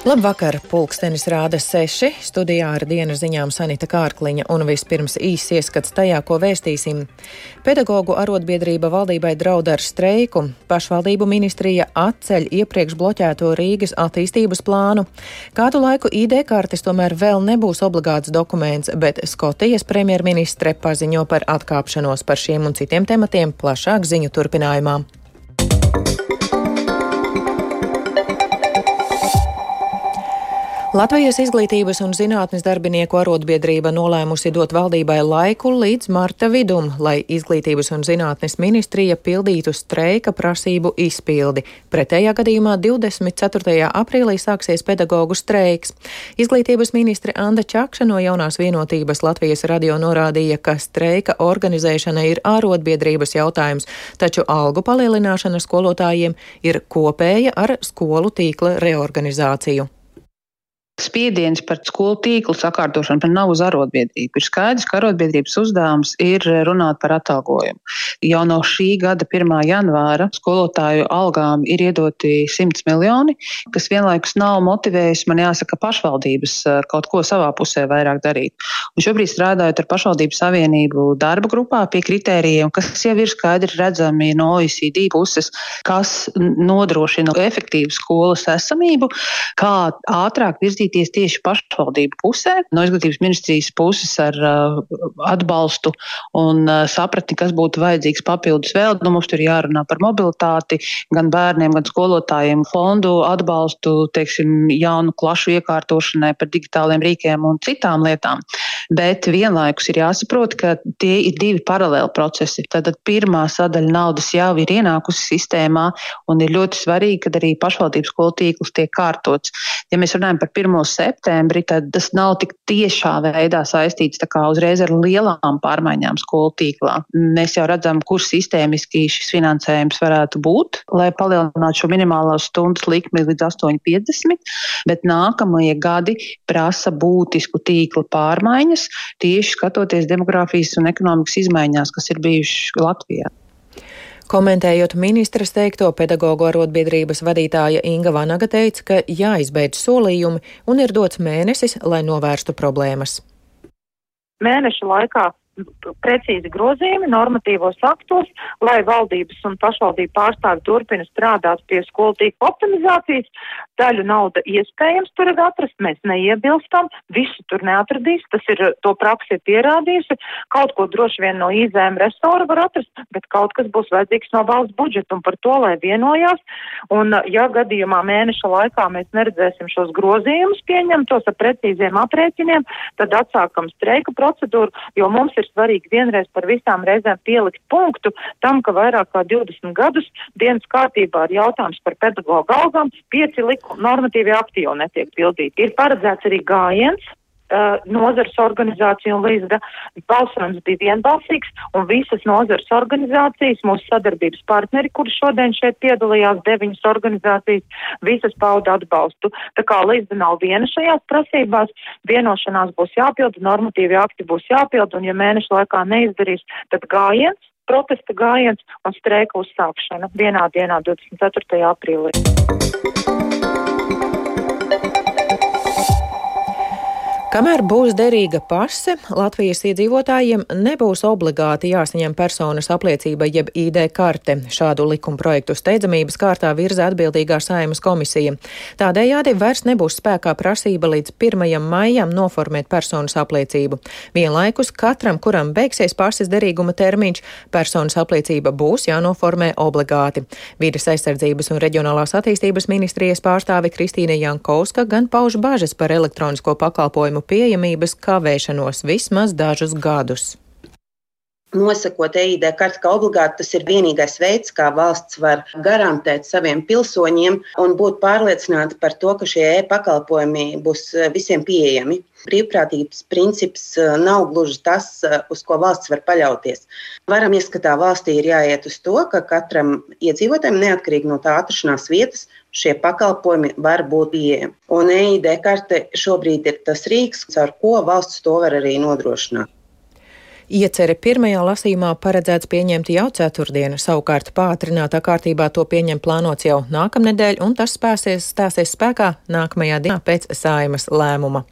Labvakar, pulkstenis rāda seši, studijā ar dienas ziņām Sanita Kārkliņa un vispirms īsts ieskats tajā, ko vēstīsim. Pedagoģu arotbiedrība valdībai draud ar streiku, pašvaldību ministrija atceļ iepriekš bloķēto Rīgas attīstības plānu. Kādu laiku ID kartes tomēr vēl nebūs obligāts dokuments, bet Skotijas premjerministre paziņo par atkāpšanos par šiem un citiem tematiem plašāk ziņu turpinājumā. Latvijas izglītības un zinātnes darbinieku arotbiedrība nolēmusi dot valdībai laiku līdz marta vidum, lai izglītības un zinātnes ministrija pildītu streika prasību izpildi. Pretējā gadījumā 24. aprīlī sāksies pedagoģu streiks. Izglītības ministre Anda Čakša no jaunās vienotības Latvijas radio norādīja, ka streika organizēšana ir arotbiedrības jautājums, taču algu palielināšana skolotājiem ir kopēja ar skolu tīkla reorganizāciju spiediens par skolu tīklu sakārtošanu nav uz arotbiedrību. Ir skaidrs, ka arotbiedrības uzdevums ir runāt par atalgojumu. Jau no šī gada 1. janvāra skolotāju algām ir iedoti 100 miljoni, kas vienlaikus nav motivējis man jāsaka pašvaldības eh, kaut ko savā pusē vairāk darīt. Un šobrīd strādājot ar pašvaldību savienību darba grupā pie kritērijiem, kas jau ir skaidri redzami no OECD puses, kas nodrošina efektīvu skolas esamību, kā ātrāk virzīt virzīties tieši pašvaldību pusē, no izglītības ministrijas puses ar uh, atbalstu un uh, sapratni, kas būtu vajadzīgs papildus vēl. Nu, mums tur jārunā par mobilitāti, gan bērniem, gan skolotājiem, fondu atbalstu, teiksim, jaunu klašu iekārtošanai par digitāliem rīkiem un citām lietām. Bet vienlaikus ir jāsaprot, ka tie ir divi paralēli procesi. Tad pirmā sadaļa naudas jau ir ienākusi sistēmā un ir ļoti svarīgi, ka arī pašvaldības skolu tīkls tiek kārtots. Ja mēs runājam par 1. septembri, tad tas nav tik tiešā veidā saistīts uzreiz ar lielām pārmaiņām skolu tīklā. Mēs jau redzam, kur sistēmiski šis finansējums varētu būt, lai palielinātu šo minimālo stundas likmi līdz 8,50, bet nākamie gadi prasa būtisku tīkla pārmaiņas, tieši skatoties demogrāfijas un ekonomikas izmaiņās, kas ir bijušas Latvijā. Komentējot ministras teikto, pedagoģu arotbiedrības vadītāja Inga Vanaga teica, ka jāizbeidz solījumi un ir dots mēnesis, lai novērstu problēmas. Mēneša laikā precīzi grozījumi normatīvos aktos, lai valdības un pašvaldību pārstāvi turpina strādāt pie skolu tīkla optimizācijas. Daļu nauda iespējams tur ir atrast, mēs neiebilstam, visu tur neatradīs, tas ir to praksi ir pierādījusi. Kaut ko droši vien no izēm restora var atrast, bet kaut kas būs vajadzīgs no valsts budžeta un par to, lai vienojās. Un ja gadījumā mēneša laikā mēs neredzēsim šos grozījumus pieņemtos ar precīziem aprēķiniem, tad atsākam streika procedūru, jo mums ir svarīgi vienreiz par visām reizēm pielikt punktu tam, ka vairāk kā 20 gadus dienas kārtībā ir jautājums par pedagoģu algām, pieci likuma normatīvi jau netiek pildīti. Ir paredzēts arī gājiens, uh, nozares organizācija un līdz balsojums bija vienbalsīgs, un visas nozares organizācijas, mūsu sadarbības partneri, kuri šodien šeit piedalījās, deviņas organizācijas, visas pauda atbalstu. Tā kā līdz nav viena šajās prasībās, vienošanās būs jāpilda, normatīvi akti būs jāpilda, un ja mēnešu laikā neizdarīs, tad gājiens protesta gājiens un streika uzsākšana vienā dienā, 24. aprīlī. Kamēr būs derīga pase, Latvijas iedzīvotājiem nebūs obligāti jāsaņem personas apliecība jeb ID karte. Šādu likuma projektu steidzamības kārtā virza atbildīgā saimas komisija. Tādējādi vairs nebūs spēkā prasība līdz 1. maijam noformēt personas apliecību. Vienlaikus katram, kuram beigsies pases derīguma termiņš, personas apliecība būs jānoformē obligāti. Vides aizsardzības un reģionālās attīstības ministrijas pārstāve Kristīne Jankovska gan pauž bažas par elektronisko pakalpojumu pakalpojumu pieejamības kavēšanos vismaz dažus gadus nosakot EID karti kā obligāti, tas ir vienīgais veids, kā valsts var garantēt saviem pilsoņiem un būt pārliecināta par to, ka šie e-pakalpojumi būs visiem pieejami. Brīvprātības princips eh, nav gluži tas, eh, uz ko valsts var paļauties. Varam ieskatā valstī ir jāiet uz to, ka katram iedzīvotājam, neatkarīgi no tā atrašanās vietas, šie pakalpojumi var būt pieejami. Un EID karte šobrīd ir tas rīks, ar ko valsts to var arī nodrošināt. Iecere pirmajā lasījumā paredzēts pieņemt jau ceturtdienu, savukārt pātrinātā kārtībā to pieņem plānots jau nākamnedēļ, un tas spēsies, stāsies spēkā nākamajā dienā pēc saimas lēmuma.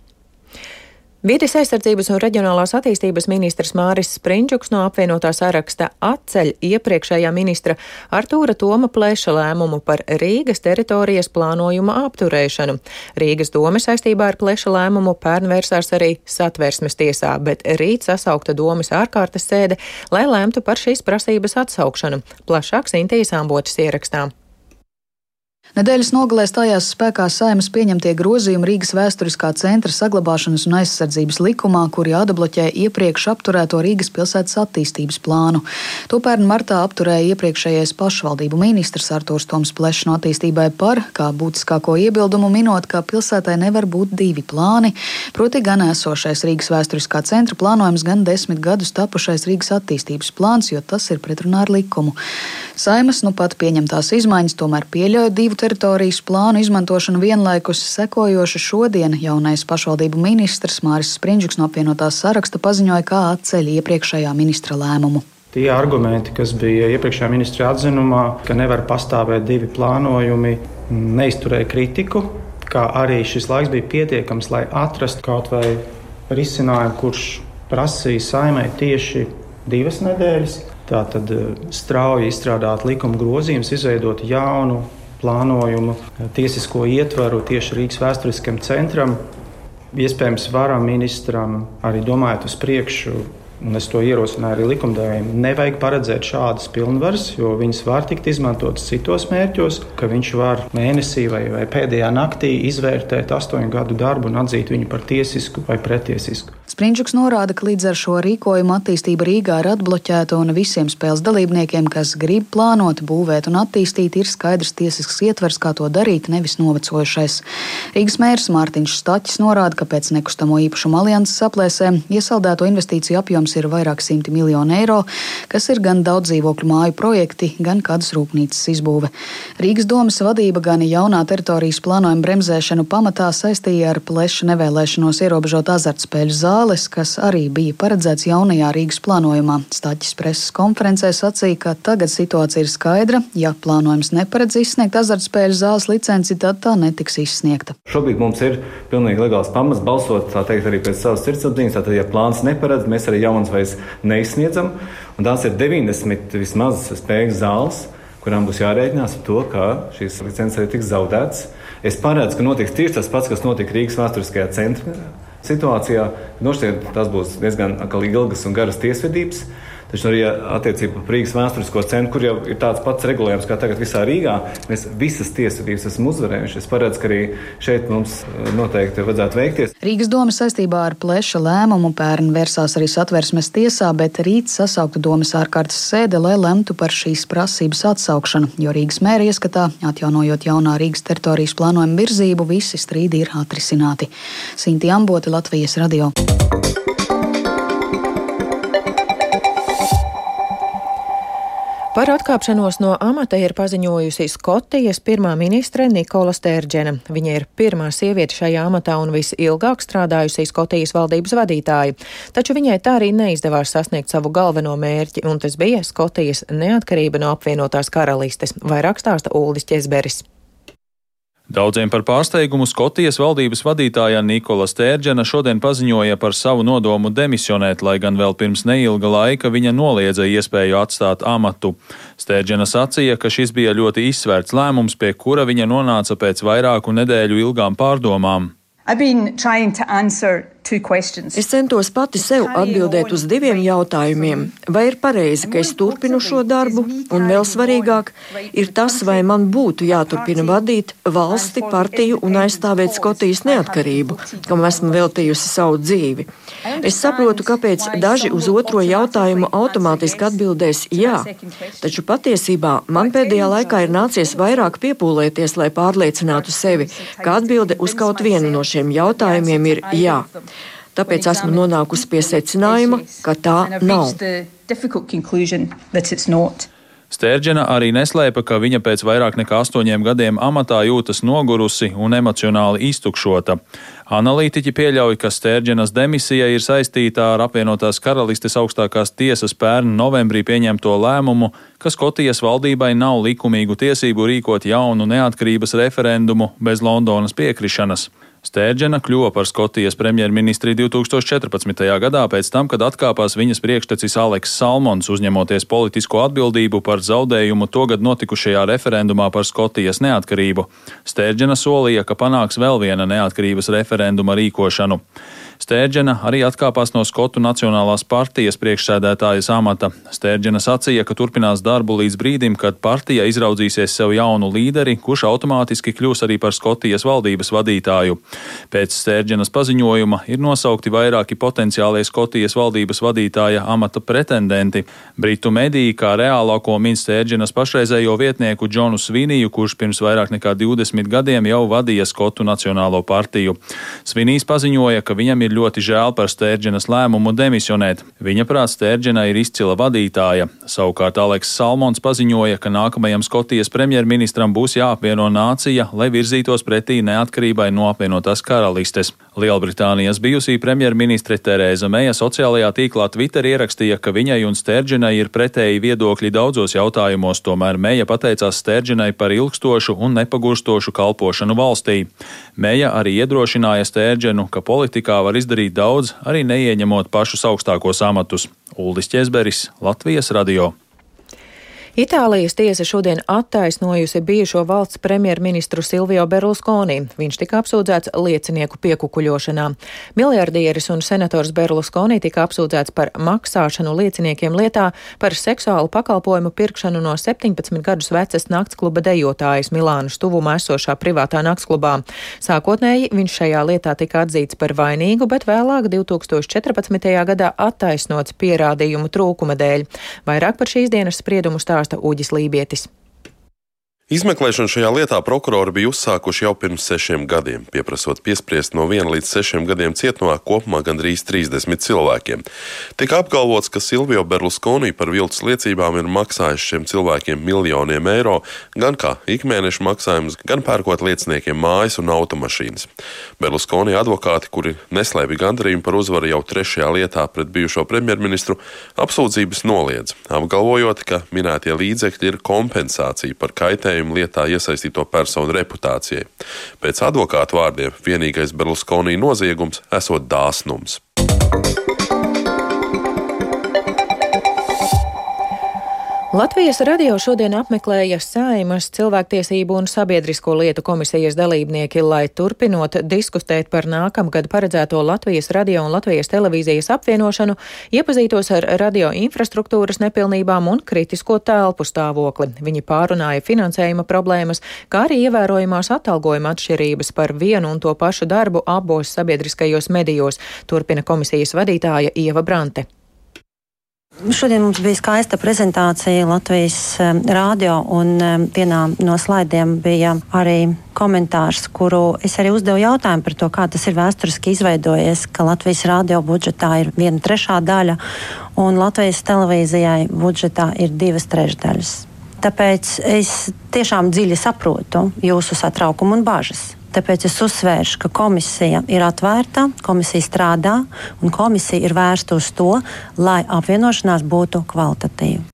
Vides aizsardzības un reģionālās attīstības ministrs Māris Sprindžuks no apvienotā saraksta atceļ iepriekšējā ministra Artūra Toma plēša lēmumu par Rīgas teritorijas plānojuma apturēšanu. Rīgas doma saistībā ar plēša lēmumu pērn vērsās arī satversmes tiesā, bet rīt sasaukta domas ārkārtas sēde, lai lēmtu par šīs prasības atsaukšanu. Plašāks Intijas ambotas ierakstām. Nedēļas nogalē stājās spēkā saimas pieņemtie grozījumi Rīgas vēsturiskā centra saglabāšanas un aizsardzības likumā, kuri atbloķē iepriekš apturēto Rīgas pilsētas attīstības plānu. To pērn martā apturēja iepriekšējais pašvaldību ministrs Artūrs Toms Plešs no attīstībai par, kā būtiskāko iebildumu minot, ka pilsētai nevar būt divi plāni, proti gan esošais Rīgas vēsturiskā centra plānojums, gan desmit gadus tapušais Rīgas attīstības plāns, jo tas ir pretrunā ar likumu. Saimas nu pat pieņemtās izmaiņas tomēr pieļauj divu teritorijas plānu izmantošanu vienlaikus sekojoši šodien jaunais pašvaldību ministrs Māris Sprindžuks no apvienotās saraksta paziņoja, kā atceļ iepriekšējā ministra lēmumu. Tie argumenti, kas bija iepriekšējā ministra atzinumā, ka nevar pastāvēt divi plānojumi, neizturēja kritiku, kā arī šis laiks bija pietiekams, lai atrastu kaut vai risinājumu, kurš prasīja saimai tieši divas nedēļas. Tātad eh, strauji izstrādāt likuma grozījumus, izveidot jaunu plānojumu, eh, tiesisko ietvaru tieši Rīgas vēsturiskam centram. Iespējams, varam ministram arī domājot uz priekšu, un es to ierosināju arī likumdevējiem, nevajag paredzēt šādas pilnvaras, jo viņas var tikt izmantotas citos mērķos, ka viņš var mēnesī vai, vai pēdējā naktī izvērtēt astoņu gadu darbu un atzīt viņu par tiesisku vai pretiesisku. Sprindžuks norāda, ka līdz ar šo rīkojumu attīstība Rīgā ir atbloķēta un visiem spēles dalībniekiem, kas grib plānot, būvēt un attīstīt, ir skaidrs tiesisks ietvers, kā to darīt, nevis novecojušais. Rīgas mērs Mārtiņš Staķis norāda, ka pēc nekustamo īpašumu alianses aplēsēm iesaldēto investīciju apjoms ir vairāk simti miljonu eiro, kas ir gan daudz dzīvokļu māju projekti, gan kādas rūpnīcas izbūve. Rīgas domas vadība gan jaunā teritorijas plānojuma bremzēšanu pamatā saistīja ar pleša nevēlēšanos ierobežot azartspēļu zāli zāles, kas arī bija paredzēts jaunajā Rīgas plānojumā. Stāķis preses konferencē sacīja, ka tagad situācija ir skaidra. Ja plānojums neparedz izsniegt azartspēļu zāles licenci, tad tā netiks izsniegta. Šobrīd mums ir pilnīgi legāls pamats balsot teikt, arī pēc savas sirdsapziņas. Tātad, ja plāns neparedz, mēs arī jaunas vairs neizsniedzam. Un tās ir 90 vismaz spēļu zāles kurām būs jārēķinās ar to, ka šīs licences arī tiks zaudētas. Es paredzu, ka notiks tieši tas pats, kas notika Rīgas vēsturiskajā centrā situācijā. Nošķiet, tas būs diezgan ilgas un garas tiesvedības. Taču arī attiecībā par Rīgas vēsturisko centru, kur jau ir tāds pats regulējums kā tagad visā Rīgā, mēs visas tiesvedības esam uzvarējuši. Es paredzu, ka arī šeit mums eh, noteikti vajadzētu veikties. Rīgas doma saistībā ar pleša lēmumu pērn vērsās arī satversmes tiesā, bet rīt sasaukta domas ārkārtas sēde, lai lemtu par šīs prasības atsaukšanu, jo Rīgas mēra ieskatā, atjaunojot jaunā Rīgas teritorijas plānojuma virzību, visi strīdi ir atrisināti. Sinti Amboti, Latvijas radio. Par atkāpšanos no amata ir paziņojusi Skotijas pirmā ministre Nikola Stērģena. Viņa ir pirmā sieviete šajā amatā un visilgāk strādājusi Skotijas valdības vadītāja. Taču viņai tā arī neizdevās sasniegt savu galveno mērķi, un tas bija Skotijas neatkarība no apvienotās karalistes, vairāk stāsta Uldis Česberis. Daudziem par pārsteigumu Skotijas valdības vadītāja Nikola Stērģena šodien paziņoja par savu nodomu demisionēt, lai gan vēl pirms neilga laika viņa noliedza iespēju atstāt amatu. Stērģena sacīja, ka šis bija ļoti izsvērts lēmums, pie kura viņa nonāca pēc vairāku nedēļu ilgām pārdomām. I've been trying to answer Es centos pati sev atbildēt uz diviem jautājumiem. Vai ir pareizi, ka es turpinu šo darbu, un vēl svarīgāk ir tas, vai man būtu jāturpina vadīt valsti, partiju un aizstāvēt Skotijas neatkarību, kam esmu veltījusi savu dzīvi. Es saprotu, kāpēc daži uz otro jautājumu automātiski atbildēs jā, taču patiesībā man pēdējā laikā ir nācies vairāk piepūlēties, lai pārliecinātu sevi, ka atbilde uz kaut vienu no šiem jautājumiem ir jā. Tāpēc esmu nonākusi pie secinājuma, ka tā nav. Stērģena arī neslēpa, ka viņa pēc vairāk nekā astoņiem gadiem amatā jūtas nogurusi un emocionāli iztukšota. Analītiķi pieļauj, ka Stērģenas demisija ir saistīta ar apvienotās karalistes augstākās tiesas pērn novembrī pieņemto lēmumu, ka Skotijas valdībai nav likumīgu tiesību rīkot jaunu neatkarības referendumu bez Londonas piekrišanas. Stērģena kļuva par Skotijas premjerministri 2014. gadā pēc tam, kad atkāpās viņas priekštecis Aleks Salmons, uzņemoties politisko atbildību par zaudējumu togad notikušajā referendumā par Skotijas neatkarību. Stērģena solīja, ka panāks vēl viena neatkarības referenduma rīkošanu. Stērģena arī atkāpās no Skotu Nacionālās partijas priekšsēdētājas amata. Stērģena sacīja, ka turpinās darbu līdz brīdim, kad partija izraudzīsies sev jaunu līderi, kurš automātiski kļūs arī par Skotijas valdības vadītāju. Pēc Stērģenas paziņojuma ir nosaukti vairāki potenciālie Skotijas valdības vadītāja amata pretendenti. Britu mediji kā reālāko min Stērģenas pašreizējo vietnieku Džonu Sviniju, kurš pirms vairāk nekā 20 gadiem jau vadīja Skotu Nacionālo partiju. Svinijs paziņoja, ka viņam ir ir ļoti žēl par Stērģenas lēmumu demisionēt. Viņa prāt Stērģena ir izcila vadītāja. Savukārt Aleks Salmons paziņoja, ka nākamajam Skotijas premjerministram būs jāapvieno nācija, lai virzītos pretī neatkarībai no apvienotās karalistes. Lielbritānijas bijusī premjerministre Terēza Meija sociālajā tīklā Twitter ierakstīja, ka viņai un Stērģenai ir pretēji viedokļi daudzos jautājumos, tomēr Meija pateicās Stērģenai par ilgstošu un nepagurstošu kalpošanu valstī. Meija arī iedrošināja Stērģenu, ka politikā var izdarīt daudz, arī neieņemot pašus augstākos amatus. Uldis Česberis, Latvijas radio. Itālijas tiesa šodien attaisnojusi bijušo valsts premjerministru Silvio Berlusconi. Viņš tika apsūdzēts liecinieku piekukuļošanā. Miljardieris un senators Berlusconi tika apsūdzēts par maksāšanu lieciniekiem lietā par seksuālu pakalpojumu pirkšanu no 17 gadus vecas naktskluba dejotājas Milānas tuvumā esošā privātā naktsklubā. Sākotnēji viņš šajā lietā tika atzīts par vainīgu, bet vēlāk 2014. gadā attaisnots pierādījumu trūkuma dēļ. Vairāk par šīs dienas spriedumu stāsta stāsta Uģis Lībietis. Izmeklēšanu šajā lietā prokurori bija uzsākuši jau pirms sešiem gadiem, pieprasot piespriest no viena līdz sešiem gadiem cietumā kopumā gandrīz 30 cilvēkiem. Tika apgalvots, ka Silvio Berlusconi par viltus liecībām ir maksājis šiem cilvēkiem miljoniem eiro, gan kā ikmēneša maksājumus, gan pērkot lieciniekiem mājas un automašīnas. Berlusconi advokāti, kuri neslēpj gandarījumu par uzvaru jau trešajā lietā pret bijušo premjerministru, apsūdzības noliedz, apgalvojot, ka minētie līdzekļi ir kompensācija par kaitējumu kaitējumu lietā iesaistīto personu reputācijai. Pēc advokātu vārdiem vienīgais Berluskonī noziegums esot dāsnums. Latvijas radio šodien apmeklēja Saimas cilvēktiesību un sabiedrisko lietu komisijas dalībnieki, lai turpinot diskutēt par nākamgad paredzēto Latvijas radio un Latvijas televīzijas apvienošanu, iepazītos ar radio infrastruktūras nepilnībām un kritisko telpu stāvokli. Viņi pārunāja finansējuma problēmas, kā arī ievērojamās atalgojuma atšķirības par vienu un to pašu darbu abos sabiedriskajos medijos, turpina komisijas vadītāja Ieva Brante. Šodien mums bija skaista prezentācija Latvijas um, rādio, un um, vienā no slaidiem bija arī komentārs, kuru es arī uzdevu jautājumu par to, kā tas ir vēsturiski izveidojies, ka Latvijas rādio budžetā ir viena trešā daļa, un Latvijas televīzijai budžetā ir divas trešdaļas. Tāpēc es tiešām dziļi saprotu jūsu satraukumu un bažas. Tāpēc es uzsvēršu, ka komisija ir atvērta, komisija strādā un komisija ir vērsta uz to, lai apvienošanās būtu kvalitatīva.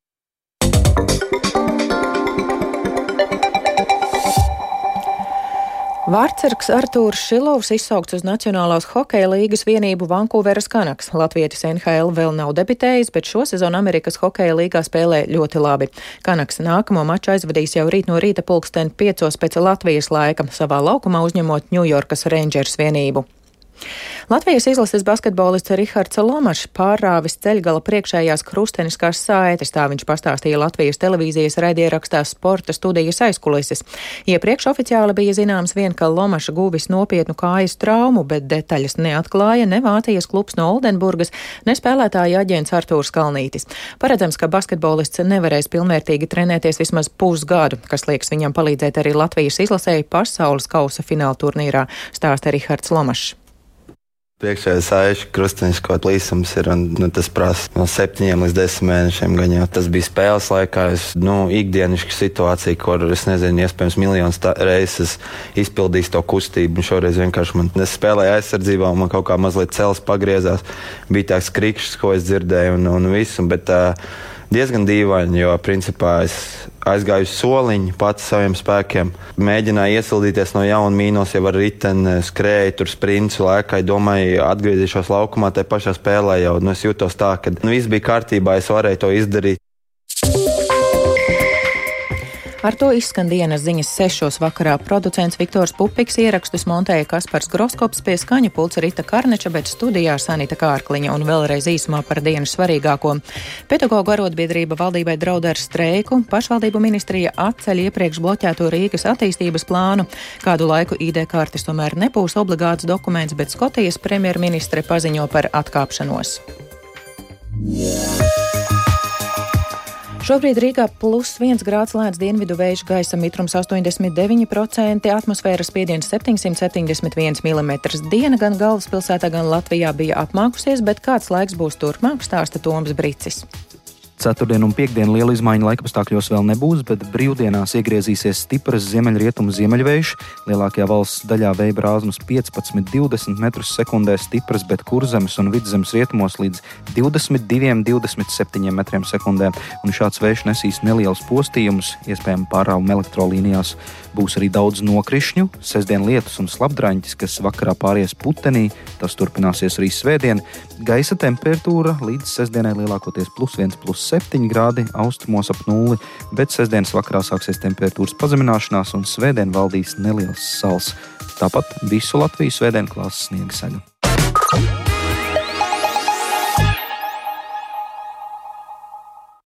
Vārtsargs Artūrs Šilovs izsaukts uz Nacionālās hokeja līgas vienību Vankūveras Kanaks. Latvietis NHL vēl nav debitējis, bet šo sezonu Amerikas hokeja līgā spēlē ļoti labi. Kanaks nākamo maču aizvadīs jau rīt no rīta pulksten piecos pēc Latvijas laika, savā laukumā uzņemot Ņujorkas Rangers vienību. Latvijas izlases basketbolists Rihards Lomašs pārrāvis ceļgala priekšējās krusteniskās saites, tā viņš pastāstīja Latvijas televīzijas raidierakstā sporta studijas aizkulises. Iepriekš oficiāli bija zināms vien, ka Lomaša guvis nopietnu kājas traumu, bet detaļas neatklāja ne Vācijas klubs no Oldenburgas, ne spēlētāja aģents Artūrs Kalnītis. Paredzams, ka basketbolists nevarēs pilnvērtīgi trenēties vismaz pusgadu, kas liekas viņam palīdzēt arī Latvijas izlasēji pasaules kausa fināla turnīrā, stāsta Rihards Lomašs. Priekšējā sāļu krustiņš kaut kāds līsums ir, un nu, tas prasa no septiņiem līdz desmit mēnešiem. Gan jau tas bija spēles laikā, es, nu, ikdienišķa situācija, kur es nezinu, iespējams, miljonus reizes izpildījis to kustību. Un šoreiz vienkārši man spēlēja aizsardzībā, un man kaut kā mazliet cels pagriezās. Bija tāds krikšs, ko es dzirdēju, un, un visu. Bet, uh, diezgan dīvaini, jo principā es aizgāju uz soliņu pats saviem spēkiem. Mēģināju iesildīties no jauna mīnos, jau ar riteni skrēju, tur sprintu lēkāju, domāju, atgriezīšos laukumā, te pašā spēlē jau. Nu, es jutos tā, ka nu, viss bija kārtībā, es varēju to izdarīt. Ar to izskan dienas ziņas sešos vakarā. Producents Viktors Pupiks ierakstus montēja Kaspars Groskops pie skaņa pulca Rita Karneča, bet studijā Sanita Kārkliņa un vēlreiz īsumā par dienas svarīgāko. Pedagoģu arotbiedrība valdībai draud ar streiku, pašvaldību ministrija atceļ iepriekš bloķēto Rīgas attīstības plānu. Kādu laiku ID kartes tomēr nebūs obligāts dokuments, bet Skotijas premjerministre paziņo par atkāpšanos. Šobrīd Rīgā plus 1 grāds lēns dienvidu vēju gaisa mitrums 89%, atmosfēras spiediens 771 mm. Diena gan galvaspilsētā, gan Latvijā bija apmākusies, bet kāds laiks būs turpmāk, stāsta Toms Bricis. Ceturtdien un piekdien liela izmaiņa laikapstākļos vēl nebūs, bet brīvdienās iegriezīsies stipras ziemeļrietumu ziemeļvējš. Lielākajā valsts daļā vēja brāzmas 15-20 metrus sekundē stipras, bet kurzemes un vidzemes rietumos līdz 22-27 metriem sekundē. Un šāds vējš nesīs nelielus postījumus, iespējami pārāvumu elektrolīnijās. Būs arī daudz nokrišņu, sestdien lietus un slapdraņķis, kas vakarā pāries putenī. Tas turpināsies arī svētdien. Gaisa temperatūra līdz sestdienai lielākoties plus 1, plus 7 grādi, austrumos ap nulli, bet sestdienas vakarā sāksies temperatūras pazemināšanās un svētdien valdīs neliels sals. Tāpat visu Latviju svētdien klāsts sniega saga.